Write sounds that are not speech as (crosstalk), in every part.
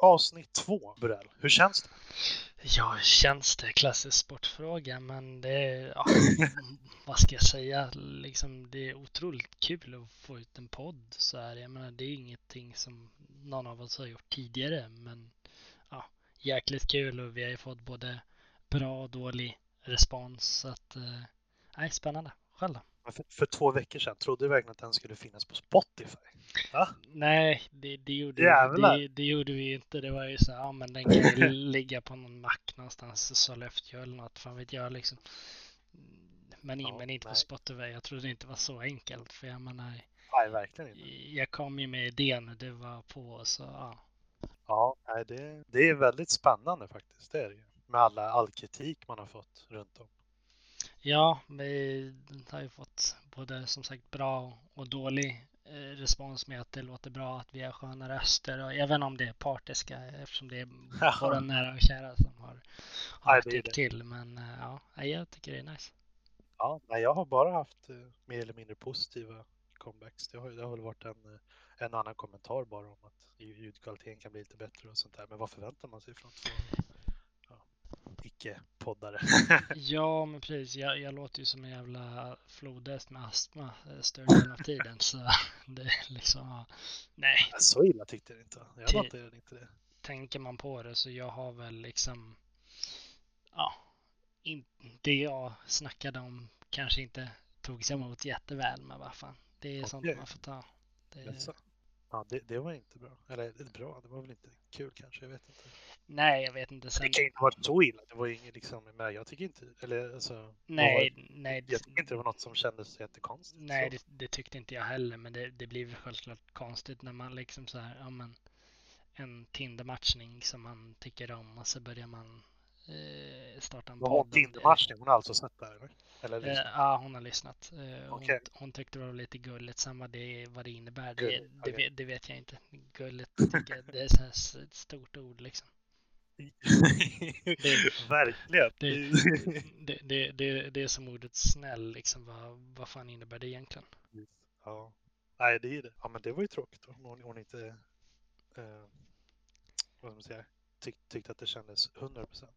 avsnitt två, Burell. Hur känns det? Ja, känns det? Klassisk sportfråga, men det är, ja, (laughs) vad ska jag säga, liksom det är otroligt kul att få ut en podd så här. Jag menar, det är ingenting som någon av oss har gjort tidigare, men ja, jäkligt kul och vi har ju fått både bra och dålig respons, så att, eh, nej, spännande. Själv då? För, för, två veckor sedan trodde du verkligen att den skulle finnas på Spotify? Va? Nej, det, det, gjorde vi, det, det, gjorde vi inte. Det var ju så ja men den kan ju (laughs) ligga på någon mack någonstans i Sollefteå eller något, fan vet jag liksom. Men, ja, men inte nej. på Spotify. Jag trodde det inte var så enkelt, för jag menar. Nej, verkligen inte. Jag kom ju med idén när du var på, så ja. Ja, nej, det, det är väldigt spännande faktiskt, det är det ju. Med alla, all kritik man har fått runt om. Ja, vi har ju fått både som sagt bra och dålig eh, respons med att det låter bra, att vi har sköna röster och även om det är partiska eftersom det är (laughs) våra nära och kära som har, har tyckt till. Men eh, ja, jag tycker det är nice. Ja, nej, jag har bara haft eh, mer eller mindre positiva comebacks. Det har, det har väl varit en, en annan kommentar bara om att ljudkvaliteten kan bli lite bättre och sånt där. Men vad förväntar man sig från två icke-poddare. (laughs) ja, men precis. Jag, jag, låter ju som en jävla flodhäst med astma eh, större delen av tiden. Så (laughs) det är liksom, nej. Så illa tyckte jag inte. Jag noterade inte det. Tänker man på det så jag har väl liksom, ja, in, det jag snackade om kanske inte togs emot jätteväl, men vad fan. Det är okay. sånt man får ta. Det, Ja, det, det, var inte bra. Eller bra, det var väl inte kul kanske, jag vet inte. Nej, jag vet inte. Sen... Det kan inte ha varit så illa. Det var inget liksom, men jag tycker inte, eller alltså. Nej, var, nej. Jag tycker inte det var något som kändes jättekonstigt. Nej, det, det, tyckte inte jag heller, men det, det blir självklart konstigt när man liksom så här, ja men en Tinder-matchning som man tycker om och så börjar man eh, starta en podd. Hon Tinder-matchning, hon har alltså sett det här? Eller? Eh, ja, hon har lyssnat. Eh, okay. hon, hon, tyckte det var lite gulligt, samma det, vad det innebär. Det, det, okay. det, vet jag inte. Gulligt (laughs) tycker jag, det är så ett stort ord liksom. (laughs) Verkligen. Det, det, det, det, är som ordet snäll, liksom. Vad, vad fan innebär det egentligen? Ja, nej, det är det. Ja, men det var ju tråkigt om hon, hon inte, eh, vad ska man säga, tyck, tyckte att det kändes 100 procent.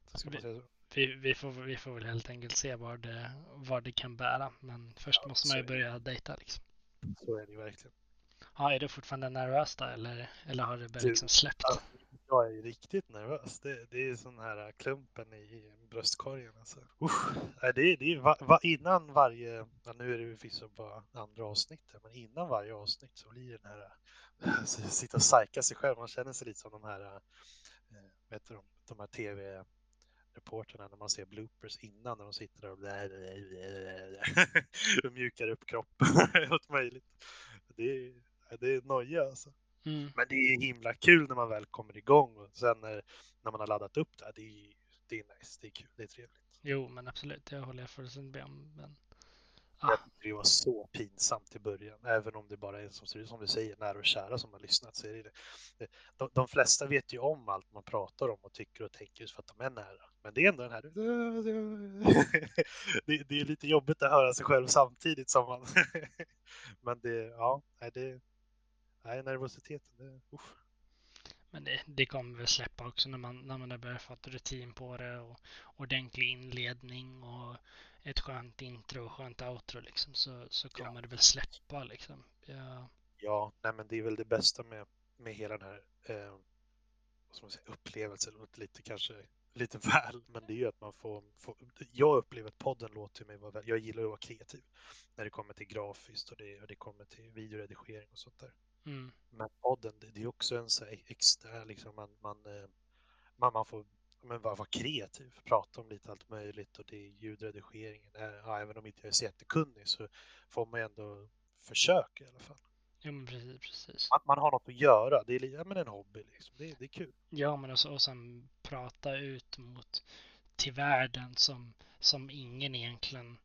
Vi, vi, får, vi får väl helt enkelt se vad det, vad det kan bära. Men först ja, måste man ju börja dejta liksom. Så är det ju verkligen. Ja, är du fortfarande nervös då eller, eller har det börjat liksom släppt? Ja, jag är riktigt nervös. Det, det är sån här äh, klumpen i bröstkorgen. Alltså. Usch, det, det är va, va, innan varje, ja, nu är det förvisso bara andra avsnittet, men innan varje avsnitt så blir den här, äh, sitta och psyka sig själv, man känner sig lite som de här, äh, eh, vet du, de, de här tv reporterna när man ser bloopers innan när de sitter där och (laughs) och mjukar upp kroppen. (laughs) Allt möjligt. Det är, det är noja alltså. Mm. Men det är himla kul när man väl kommer igång och sen när, när man har laddat upp det. Det är, det är nice, det är kul, det är trevligt. Jo, men absolut, det håller jag fullständigt med om. Men tyckte det var så pinsamt i början, även om det bara är som, som du säger, nära och kära som har lyssnat. Så är det. De, de, flesta vet ju om allt man pratar om och tycker och tänker just för att de är nära. Men det är ändå den här... (laughs) det, det är lite jobbigt att höra sig själv samtidigt som man... (laughs) Men det, ja, det... Nej, nervositeten, det, usch. Men det, det kommer väl släppa också när man, när man har börjat få rutin på det och ordentlig inledning och ett skönt intro och skönt outro liksom så, så kommer ja. det väl släppa liksom. Ja, ja nej, men det är väl det bästa med, med hela den här eh, vad ska man säga, upplevelsen. Lite kanske lite (laughs) väl, men det är ju att man får, får jag upplever att podden låter mig vara, jag gillar att vara kreativ när det kommer till grafiskt och det, och det kommer till videoredigering och sånt där. Mm. Men podden, det, det är också en så extra, liksom man, man, eh, man, man får men vara, vara kreativ, prata om lite allt möjligt och det är ljudredigeringen. Ja, även om inte jag är så jättekunnig så får man ändå försöka i alla fall. Ja, men precis. precis. Man, man har något att göra. Det är ja, men en hobby. Liksom. Det, det är kul. Ja, men också, och sen prata ut mot till världen som, som ingen egentligen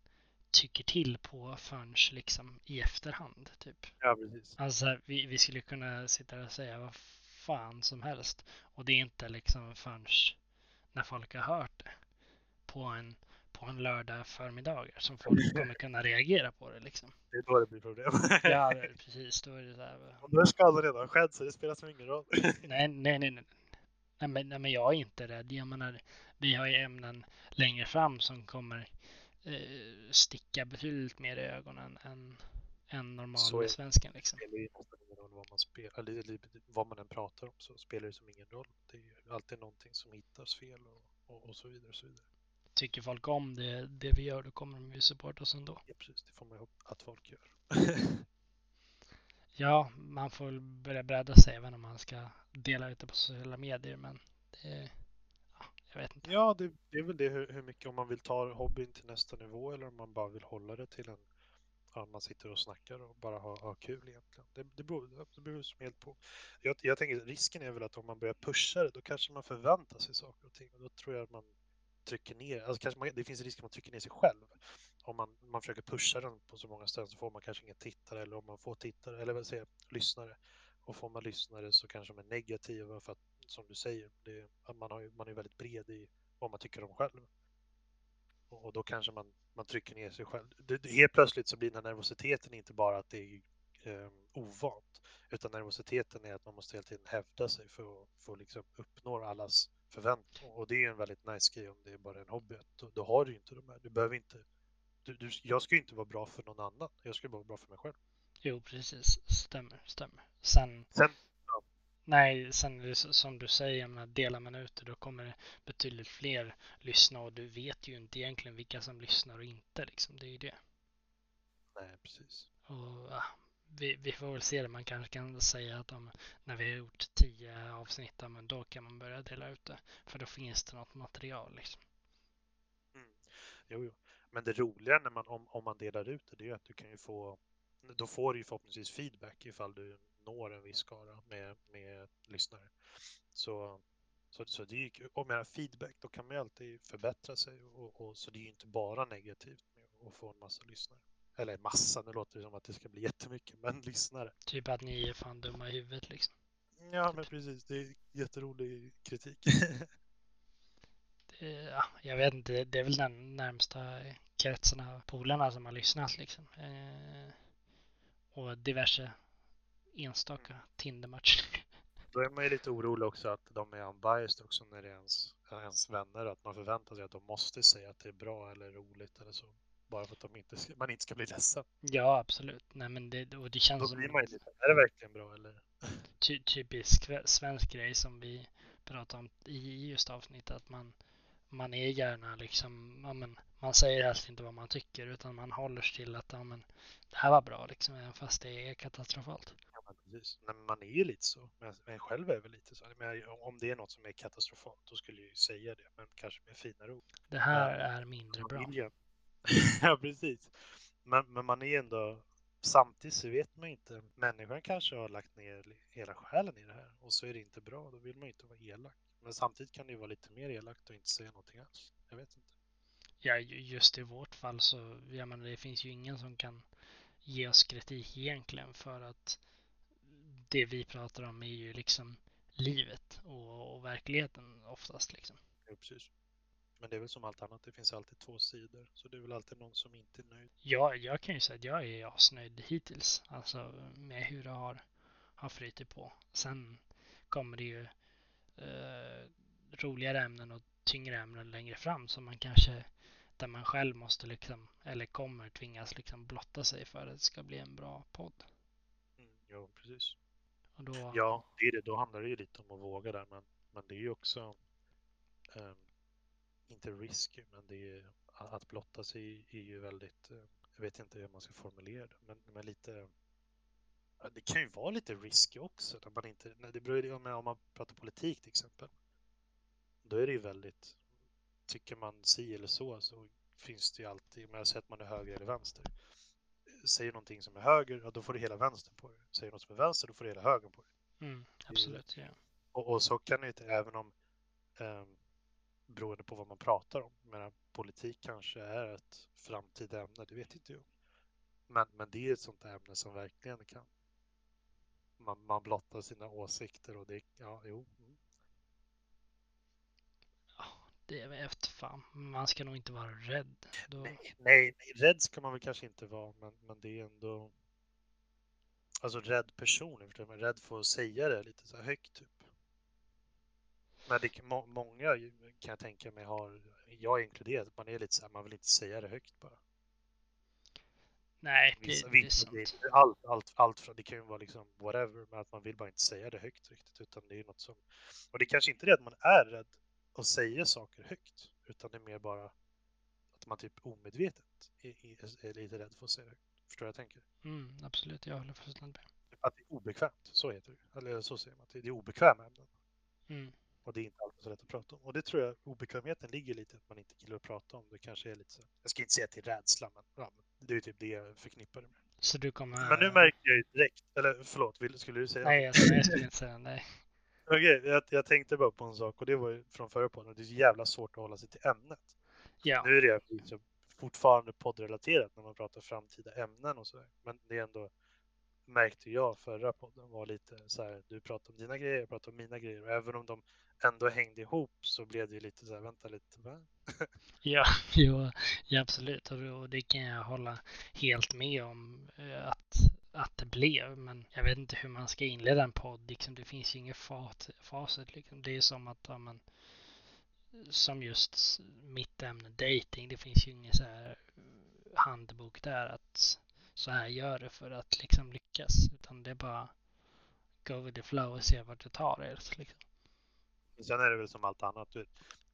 tycker till på förrän liksom i efterhand. Typ. Ja, precis. Alltså, vi, vi skulle kunna sitta och säga vad fan som helst och det är inte liksom förrän när folk har hört det på en, på en lördag förmiddag som folk (laughs) kommer kunna reagera på det liksom. Det är då det blir problem. ja, (laughs) precis. Då är det så här. Och då är skadan redan skedd så det spelar som ingen roll. (laughs) nej, nej, nej, nej. Nej men, nej men jag är inte rädd. Jag menar, vi har ju ämnen längre fram som kommer eh, sticka betydligt mer i ögonen än, än normal svensken liksom. Vad man spelar, eller, vad man än pratar om så spelar det som ingen roll. Det är ju alltid någonting som hittas fel och, och, och så vidare och så vidare. Tycker folk om det, det vi gör, då kommer de ju supporta oss ändå. Ja, precis. Det får man ju hoppas att folk gör. (laughs) ja, man får börja bredda sig även om man ska dela ut det på sociala medier, men det, jag vet inte. Ja, det, det är väl det hur, hur, mycket, om man vill ta hobbyn till nästa nivå eller om man bara vill hålla det till en, ja, man sitter och snackar och bara har, har kul egentligen. Det, det, beror, det beror som helt på. Jag, jag tänker risken är väl att om man börjar pusha det, då kanske man förväntar sig saker och ting och då tror jag att man trycker ner, alltså kanske man, det finns risk att man trycker ner sig själv. Om man, man försöker pusha den på så många ställen så får man kanske ingen tittare eller om man får tittare, eller vad säger lyssnare. Och får man lyssnare så kanske de är negativa för att, som du säger, det, man, har, man är väldigt bred i vad man tycker om själv. Och, och då kanske man, man trycker ner sig själv. Det, det, helt plötsligt så blir den nervositeten inte bara att det är eh, ovant, utan nervositeten är att man måste hela tiden hävda sig för att, för att liksom uppnå allas förväntningar. Och det är en väldigt nice grej om det är bara en hobby. Då, då har du inte de här. Du behöver inte. Du, du, jag ska ju inte vara bra för någon annan. Jag ska bara vara bra för mig själv. Jo, precis. Stämmer, stämmer. Sen, sen ja. nej, sen som du säger, menar, delar man ut det, då kommer det betydligt fler lyssna och du vet ju inte egentligen vilka som lyssnar och inte liksom. Det är ju det. Nej, precis. Och ja, vi, vi, får väl se det. Man kanske kan säga att om, när vi har gjort tio avsnitt, men då kan man börja dela ut det. För då finns det något material liksom. Mm. Jo, jo. Men det roliga när man, om, om man delar ut det, det är att du kan ju få, då får du ju förhoppningsvis feedback ifall du når en viss skara med, med lyssnare. Så, så, så det är ju, om jag har feedback, då kan man ju alltid förbättra sig och, och så det är ju inte bara negativt med att få en massa lyssnare. Eller massa, nu låter det som att det ska bli jättemycket, men (laughs) lyssnare. Typ att ni är fan dumma i huvudet liksom. Ja, men precis. Det är jätterolig kritik. (laughs) det, ja, jag vet inte, det är väl den närmsta kretsen av polarna som har lyssnat liksom. Eh, och diverse enstaka mm. Tindermatcher. (laughs) Då är man ju lite orolig också att de är unbiased också när det är ens, ens vänner. Att man förväntar sig att de måste säga att det är bra eller roligt eller så. Bara för att de inte ska, man inte ska bli ledsen. Ja, absolut. Nej, men det, och det känns Då blir man ju lite, är det verkligen bra eller? Ty, typisk svensk grej som vi pratade om i just avsnittet. Att man, man är gärna liksom, ja, men, man säger helst inte vad man tycker utan man håller sig till att ja, men, det här var bra liksom, även fast det är katastrofalt. Ja, men precis. Nej, men man är ju lite så. Men själv är väl lite så. Men om det är något som är katastrofalt, då skulle jag ju säga det, men kanske med finare ord. Det här men, är mindre bra. (laughs) ja, precis. Men, men man är ändå, samtidigt så vet man inte, människan kanske har lagt ner hela själen i det här och så är det inte bra, då vill man inte vara elak. Men samtidigt kan det ju vara lite mer elakt och inte säga någonting alls. Jag vet inte. Ja, just i vårt fall så, jag menar, det finns ju ingen som kan ge oss kritik egentligen för att det vi pratar om är ju liksom livet och, och verkligheten oftast liksom. Ja, precis. Men det är väl som allt annat, det finns alltid två sidor. Så det är väl alltid någon som inte är nöjd. Ja, jag kan ju säga att jag är asnöjd hittills. Alltså med hur det har, har flyttit på. Sen kommer det ju eh, roligare ämnen och tyngre ämnen längre fram som man kanske där man själv måste liksom, eller kommer tvingas liksom blotta sig för att det ska bli en bra podd. Mm, ja, precis. Då... Ja, det är det. Då handlar det ju lite om att våga där, men, men det är ju också um, inte risky, men det är, att blotta sig är ju väldigt, eh, jag vet inte hur man ska formulera det, men, men lite, det kan ju vara lite risky också. När man inte, när det beror ju om man pratar politik till exempel. Då är det ju väldigt, tycker man si eller så så finns det ju alltid, men jag säger att man är höger eller vänster. Säger någonting som är höger, ja, då får du hela vänstern på det. Säger något som är vänster, då får du hela högern på det. Mm, absolut, ja. Och, och, så kan det inte, även om um, beroende på vad man pratar om. Men politik kanske är ett framtida ämne, det vet inte jag. Men, men det är ett sånt ämne som verkligen kan man, man blottar sina åsikter och det, ja, jo. Ja, det är efter fan. Man ska nog inte vara rädd. Då... Nej, nej, nej, rädd ska man väl kanske inte vara, men, men det är ändå Alltså rädd person, förstår man? Rädd för att säga det lite så här högt typ. Men det, må, många kan jag tänka mig har, jag är inkluderad, man är lite så här, man vill inte säga det högt bara. Nej, Vissa, det, det är sant. allt, allt, allt från, det kan ju vara liksom whatever, men att man vill bara inte säga det högt riktigt, utan det är något som, och det är kanske inte det att man är rädd att säga saker högt, utan det är mer bara att man typ omedvetet är, är, lite rädd för att säga det högt. Förstår vad jag tänker? Mm, absolut, jag håller fullständigt med. Att det är obekvämt, så heter det. Eller så säger man, att det är obekväma ämnen. Mm. Och det är inte alltid så lätt att prata om. Och det tror jag obekvämheten ligger lite att man inte gillar att prata om. Det kanske är lite så. Jag ska inte säga till rädsla, men ja, det är typ det jag förknippar det med. Så du kommer... Men nu märker jag ju direkt, eller förlåt, vill, skulle du säga Nej, något? jag, skulle inte säga nej. (laughs) Okej, jag, jag tänkte bara på en sak och det var ju från förra podden. Det är så jävla svårt att hålla sig till ämnet. Ja, Nu är det liksom fortfarande poddrelaterat när man pratar framtida ämnen och så. Men det är ändå märkte jag förra podden var lite så här. Du pratar om dina grejer, jag pratar om mina grejer och även om de ändå hängde ihop så blev det ju lite så här. Vänta lite, va? (laughs) ja, (laughs) jo, ja absolut. Och, det kan jag hålla helt med om eh, att, att det blev. Men jag vet inte hur man ska inleda en podd. Liksom, det finns ju inget fat, facit. Liksom. Det är som att ja, men, som just mitt ämne dating. Det finns ju ingen så här eh, handbok där att så här gör det för att liksom lyckas. Utan det är bara go with the flow och se vart det tar er. Liksom. Sen är det väl som allt annat. Du,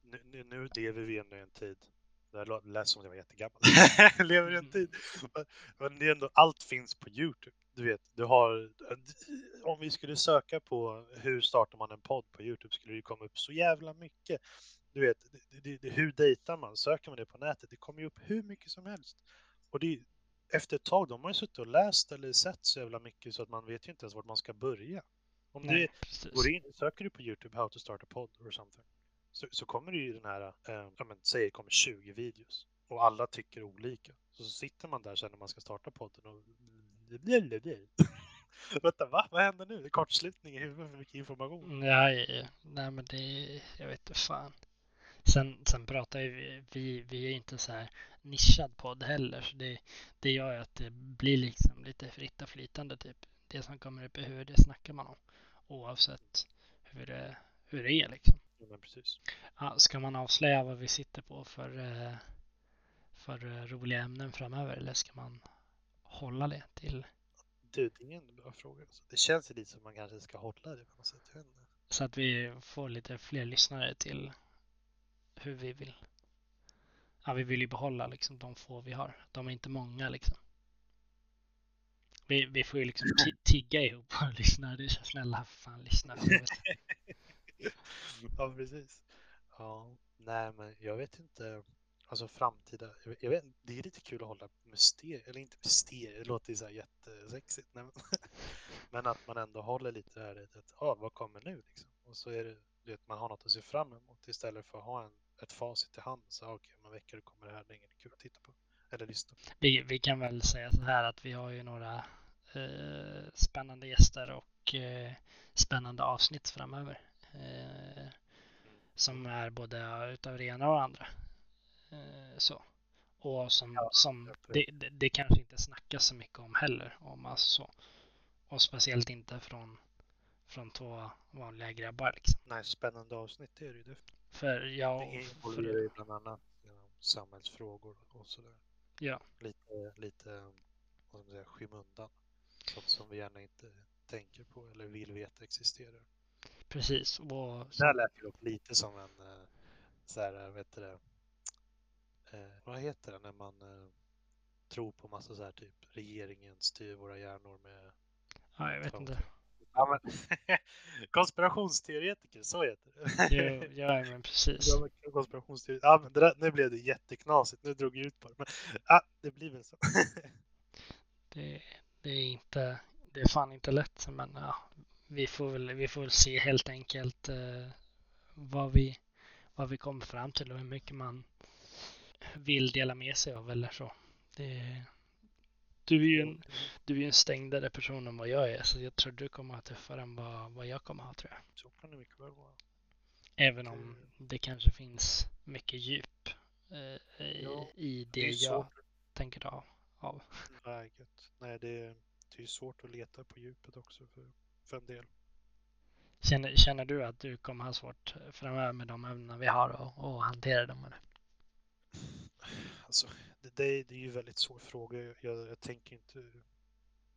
nu, nu, nu lever vi ändå i en tid. Det lät som att jag var jättegammal. (laughs) lever i en tid. Men det är ändå, allt finns på Youtube. Du vet, du har, om vi skulle söka på hur startar man en podd på Youtube skulle det komma upp så jävla mycket. Du vet, det, det, det, hur dejtar man? Söker man det på nätet, det kommer ju upp hur mycket som helst. Och det, efter ett tag, de har ju suttit och läst eller sett så jävla mycket så att man vet ju inte ens vart man ska börja. Om du Nej, precis. går in, söker du på Youtube How to start a pod or something. Så, så kommer det ju den här, eh, ja men säg det kommer 20 videos. Och alla tycker olika. Så sitter man där sen när man ska starta podden och... (laughs) Vänta, va? Vad händer nu? Det är kortslutning i huvudet för mycket information. Ja. nej men det, jag vet inte fan. Sen, sen pratar vi, vi, vi är inte så här nischad podd heller. Så det, det gör ju att det blir liksom lite fritt och flytande typ. Det som kommer upp i huvudet, det snackar man om. Oavsett hur det, hur det är liksom. Ja, precis. Ja, ska man avslöja vad vi sitter på för, eh, för eh, roliga ämnen framöver eller ska man hålla det till Du, det är en bra fråga. Det känns ju lite som man kanske ska hålla det på något sätt. Så att vi får lite fler lyssnare till hur vi vill. Ja, vi vill ju behålla liksom de få vi har. De är inte många liksom. Vi, vi får ju liksom tigga ihop och lyssna. Det är snälla fan lyssna. (laughs) Ja, precis. Ja, nej, men jag vet inte. Alltså framtida, jag vet, jag vet, det är lite kul att hålla mysterier, eller inte mysterier, det låter ju så här jättesexigt. Nej, men, (laughs) men att man ändå håller lite det här i att, ja, vad kommer nu liksom? Och så är det, du vet, man har något att se fram emot istället för att ha en, ett facit i hand. Så okej, om en vecka kommer det här, det är inget kul att titta på. Eller lyssna på. Vi, vi kan väl säga så här att vi har ju några eh, spännande gäster och eh, spännande avsnitt framöver. Eh, som är både utav det ena och det andra. Eh, så. Och som, Ja, som det, det, det kanske inte snackas så mycket om heller. Om alltså så. Och speciellt inte från, från två vanliga grabbar. Liksom. Nej, spännande avsnitt är det ju. definitivt. För jag Det för, ju bland annat genom samhällsfrågor och sådär. ja, lite, lite vad ska säga, skymundan. Sånt som vi gärna inte tänker på eller vill veta existerar. precis. Och Det här lät dock lite som en eh, så här, vet du det, eh, vad heter det när man eh, tror på massa så här typ regeringen styr våra hjärnor med ja, jag vet inte. Ja, men, (laughs) konspirationsteoretiker, så heter det. (laughs) Jo, ja, men precis. Ja, konspirationsteori. Ja, men det där, nu blev det jätteknasigt, nu drog jag ut på det. Men ja, det blir väl så. (laughs) Det, det är inte, det är fan inte lätt, men ja, vi får väl, vi får väl se helt enkelt eh, vad vi, vad vi kommer fram till och hur mycket man vill dela med sig av eller så. Det, du är en, du är en stängdare person än vad jag är, så jag tror du kommer ha tuffare än vad, vad jag kommer ha tror jag. Så kan det mycket väl vara. Även om det kanske finns mycket djup eh, i, Ja, i det Det jag tänker ta av. Gött. Nej det, är- det är svårt att leta på djupet också för, för en del. Känner, känner du att du kommer ha svårt framöver med de ämnen vi har och, och hantera dem? Eller? Alltså, det, det, det är ju väldigt svår fråga. Jag, jag tänker inte...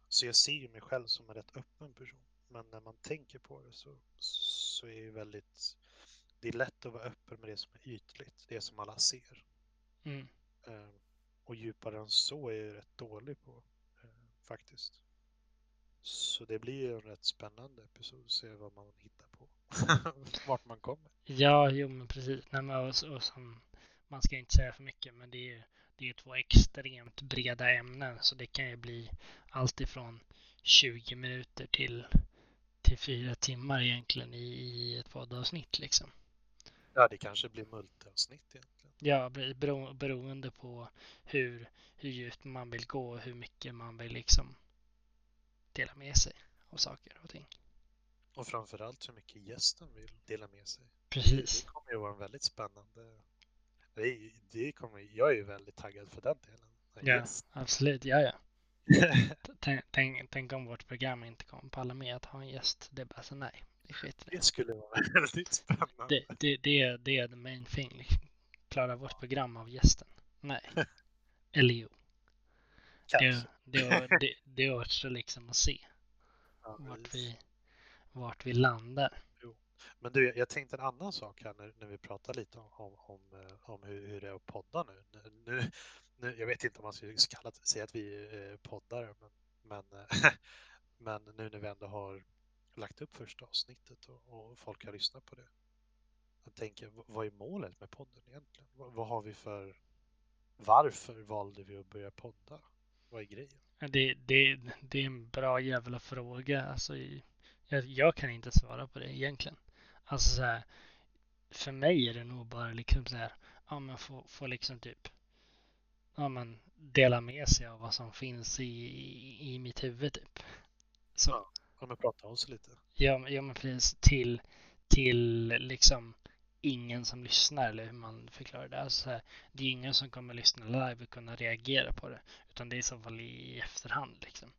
Så jag ser ju mig själv som en rätt öppen person. Men när man tänker på det så, så är det väldigt... Det är lätt att vara öppen med det som är ytligt, det som alla ser. Mm. Eh, och djupare än så är jag rätt dålig på, eh, faktiskt. Så det blir ju en rätt spännande episod, att se vad man hittar på. (laughs) Vart man kommer. Ja, jo men precis. Nej, men och, och som, man ska inte säga för mycket, men det är det är två extremt breda ämnen så det kan ju bli allt ifrån 20 minuter till, till fyra timmar egentligen i, i ett poddavsnitt liksom. Ja, det kanske blir multiavsnitt egentligen. Ja, bero, beroende på hur, hur djupt man vill gå och hur mycket man vill liksom dela med sig av saker och ting. Och framförallt hur mycket gästen vill dela med sig. Precis. Det kommer ju vara en väldigt spännande det, det kommer, jag är ju väldigt taggad för den delen. Ja, yes. absolut. Ja, ja. (laughs) tänk, tänk, tänk, om vårt program inte kommer palla med att ha en gäst. Det är bara så nej, det skiter Det skulle vara (laughs) väldigt spännande. Det, det, det, är, det är the main thing. Klarar vårt program av gästen? Nej. (laughs) Eller jo. Det, det, det, det återstår liksom att se ja, vart, vi, vart vi landar. Men du, jag tänkte en annan sak här när, när vi pratar lite om, om, om, eh, hur, hur, det är att podda nu. nu, nu jag vet inte om man skulle kalla, säga att vi eh, poddar, men, men, (laughs) men nu när vi ändå har lagt upp första avsnittet och, och, folk har lyssnat på det. Jag tänker, vad är målet med podden egentligen? Vad, vad har vi för... Varför valde vi att börja podda? Vad är grejen? Det, det, det är en bra jävla fråga. Alltså, jag, jag kan inte svara på det egentligen. Alltså så här, för mig är det nog bara liksom så här, ja men få, få liksom typ, ja men dela med sig av vad som finns i, i, i mitt huvud typ. Så. Ja, ja men prata om sig lite. Ja, ja men precis, till, till liksom ingen som lyssnar eller hur man förklarar det. Alltså här, det är ingen som kommer lyssna live och kunna reagera på det. Utan det är i så fall i efterhand liksom.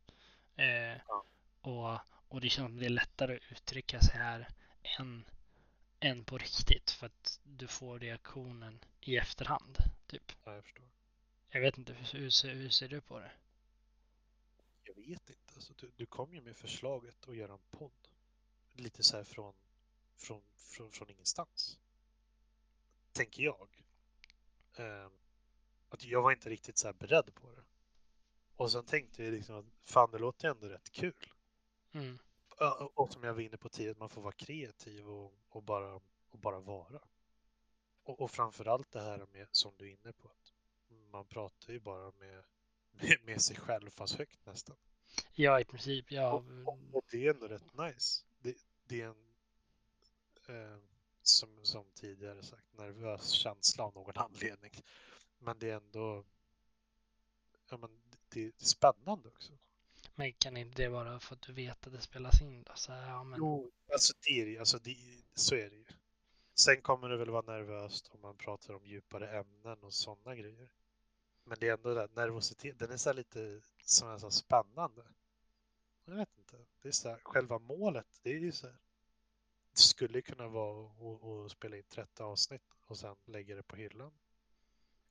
Eh, ja. och, och det känns som det är lättare att uttrycka sig här än än på riktigt för att du får reaktionen i efterhand. Typ. Ja, jag förstår. Jag vet inte, hur, hur, ser, hur ser du på det? Jag vet inte. Alltså, du, du kom ju med förslaget att göra en podd. Lite så här från, från, från, från ingenstans. Tänker jag. Eh, att jag var inte riktigt så här beredd på det. Och sen tänkte jag liksom att fan, det låter ändå rätt kul. Mm och som jag var inne på tidigare, man får vara kreativ och, och, bara, och bara vara. Och, och framförallt det här med, som du är inne på, att man pratar ju bara med, (laughs) med, med sig själv fast högt nästan. Ja, i princip. Ja. Och, och, och det är ändå rätt nice. Det, det är en, eh, som, som tidigare sagt, nervös känsla av någon (laughs) anledning. Men det är ändå, ja men det är spännande också. Men kan inte det vara för att du vet att det spelas in då? Så, ja, men... Jo, alltså, det är det, alltså det, så är det ju. Sen kommer det väl vara nervöst om man pratar om djupare ämnen och sådana grejer. Men det är ändå det nervositet, den är så lite som är så spännande. Jag vet inte, det är så här, själva målet, det är ju så här. Det skulle kunna vara att spela in 30 avsnitt och sen lägga det på hyllan.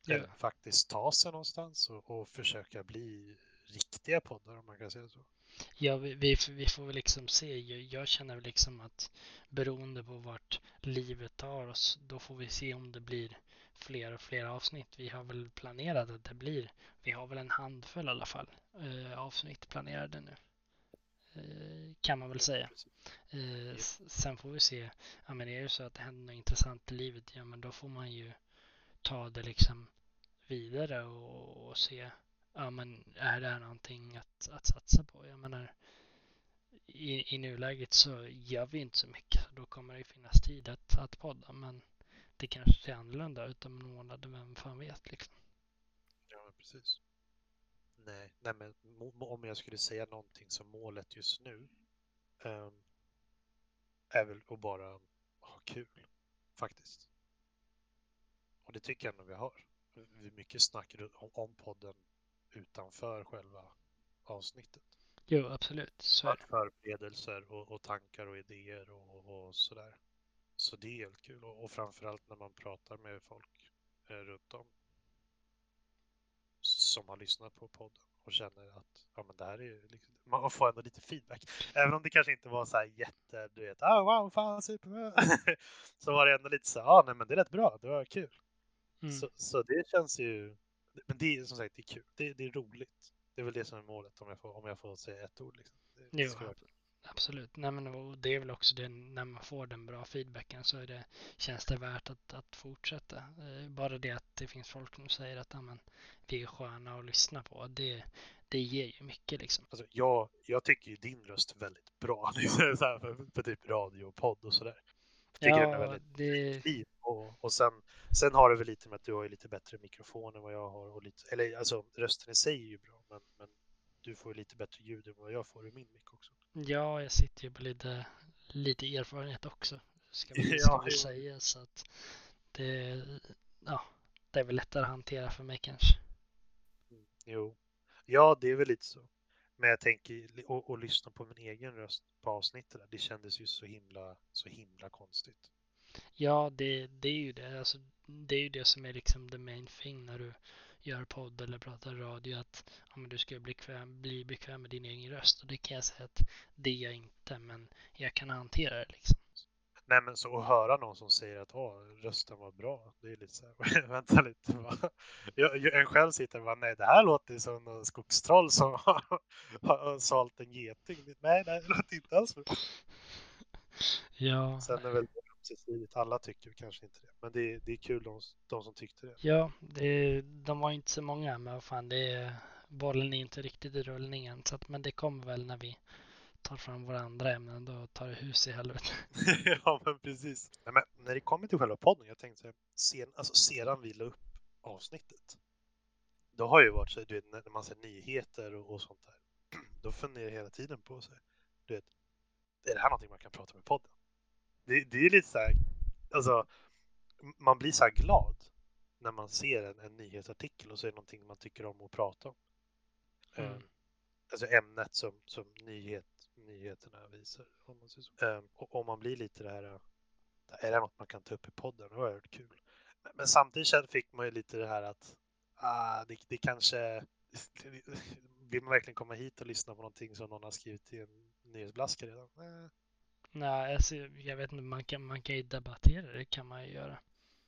Ja. Eller faktiskt ta sig någonstans och, och försöka bli riktiga poddar om man kan säga så. Ja, vi, vi, vi får väl liksom se. Jag, jag känner väl liksom att beroende på vart livet tar oss, då får vi se om det blir fler och fler avsnitt. Vi har väl planerat att det blir, vi har väl en handfull i alla fall eh, avsnitt planerade nu. Eh, kan man väl säga. Eh, sen får vi se. Ja, men är det så att det händer något intressant i livet, ja men då får man ju ta det liksom vidare och, och se ja men är det här någonting att, att satsa på? Jag menar, i, i nuläget så gör vi inte så mycket. Då kommer det finnas tid att, att podda, men det kanske ser annorlunda ut om en månad, vem fan vet liksom. Ja, precis. Nej, nej men om jag skulle säga någonting som målet just nu um, är väl att bara ha kul, faktiskt. Och det tycker jag nog vi har. Vi mycket snack om podden utanför själva avsnittet. Jo, absolut. Så förberedelser och, och tankar och idéer och, och sådär. Så det är helt kul och, och framförallt när man pratar med folk eh, runt om som har lyssnat på podden och känner att ja, men det här är liksom, man får ändå lite feedback. Även om det kanske inte var så här jätte, du vet, ah, wow, fan superbra. (laughs) så var det ändå lite så här, ah, nej men det är rätt bra, det var kul. Mm. Så, så det känns ju, men det är som sagt det är kul, det, det är roligt. Det är väl det som är målet om jag får, om jag får säga ett ord. Liksom. Det, Jo, kul. Absolut. Nej, men och det är väl också det när man får den bra feedbacken så är det, känns det värt att, att fortsätta. Eh, Bara det att det finns folk som säger att ja, men, vi är sköna att lyssna på. Det, det ger ju mycket liksom. Alltså, jag, jag tycker ju din röst är väldigt bra (laughs) liksom, så här, för, för typ radio och podd och sådär. Jag tycker den är Ja, väldigt det, fin. Och, och sen, sen har det väl lite med att du har lite bättre mikrofon än vad jag har. Och lite, eller alltså rösten i sig är ju bra, men, men du får lite bättre ljud än vad jag får i min mick också. ja, jag sitter ju på lite, lite erfarenhet också. Ska (laughs) Ja, ska säga. Så att det, ja, det är väl lättare att hantera för mig kanske. Mm, jo, ja, det är väl lite så. Men jag tänker, och, och lyssna på min egen röst på avsnittet där, det kändes ju så himla, så himla konstigt. Ja, det, det är ju det. Alltså, det är ju det som är liksom the main thing när du gör podd eller pratar radio. Att ja, du ska bli bekväm, bli bekväm med din egen röst. Och det kan jag säga att det är jag inte. Men jag kan hantera det liksom. Nej men så att höra någon som säger att Åh, rösten var bra, det är lite så här, (laughs) vänta lite. Va? Jag, en själv sitter och bara, nej det här låter som en skogstroll som (laughs) har, har sålt en geting. Nej, nej, det låter inte alls bra. Ja, Sen är väl ömsesidigt, alla tycker kanske inte det. Men det, är- det är kul de, de som tyckte det. ja det, de var inte så många. Men vad fan, det är, bollen är inte riktigt i rullningen. Så att, men det kommer väl när vi tar fram våra andra ämnen. Då tar det hus i helvete. (laughs) ja men precis. Nej, men när det kommer till själva podden, jag tänkte så här, sen, alltså, sedan vi la upp avsnittet. Då har ju varit så, du vet, när man ser nyheter och, och sånt där. (clears throat) Då funderar jag hela tiden på så här, du vet, är det här någonting man kan prata med i podden? Det, det är lite så här, alltså, man blir så här glad när man ser en, en nyhetsartikel och så är det någonting man tycker om att prata om. Mm. Eh, Alltså ämnet som, som nyhet, nyheterna visar. Om man. Eh, och om man blir lite det här, eh, är det något man kan ta upp i podden? Det var oerhört kul. Men, men samtidigt fick man ju lite det här att ah, det, det kanske, (laughs) vill man verkligen komma hit och lyssna på någonting som någon har skrivit i en nyhetsblaska redan? Eh, Nej, alltså, jag vet inte. Man kan, man kan ju debattera. Det kan man ju göra.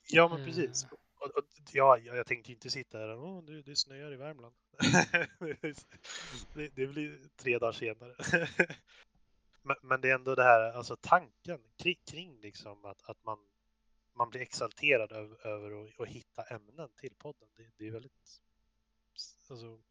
Ja, men Eh. precis. Och, och, ja, jag tänkte inte sitta här och det, det snöar i Värmland. (laughs) det, det blir tre dagar senare. (laughs) men, men det är ändå det här, alltså tanken kring, kring liksom att, att man, man blir exalterad över, över att, att hitta ämnen till podden. Det, det är väldigt, alltså,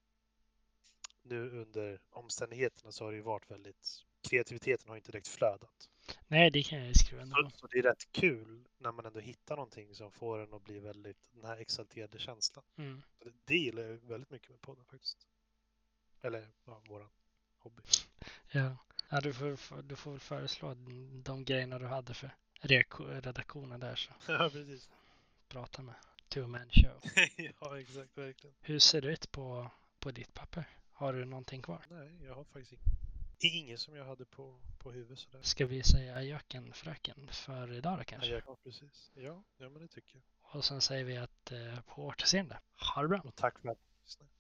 nu under omständigheterna så har det ju varit väldigt, kreativiteten har inte direkt flödat. Nej, det kan jag skriva under Så, så det är rätt kul när man ändå hittar någonting som får en att bli väldigt, den här exalterade känslan. Mm. Det- Det gillar jag väldigt mycket med podden faktiskt. Eller ja, våran hobby. Ja, ja du, får, du får väl föreslå de grejerna du hade för redaktionen där så (laughs) ja, precis. prata med Two Man Show. (laughs) ja, exakt, verkligen. Hur ser det ut på, på ditt papper? Har du någonting kvar? Nej, jag har faktiskt inget. Ingen som jag hade på, på huvudet sådär. Ska vi säga ajöken fröken för idag då kanske? Ajöken, ja, precis. Ja, men det tycker jag. Och sen säger vi att eh, på återseende. Ha det bra. Och tack för att du lyssnade.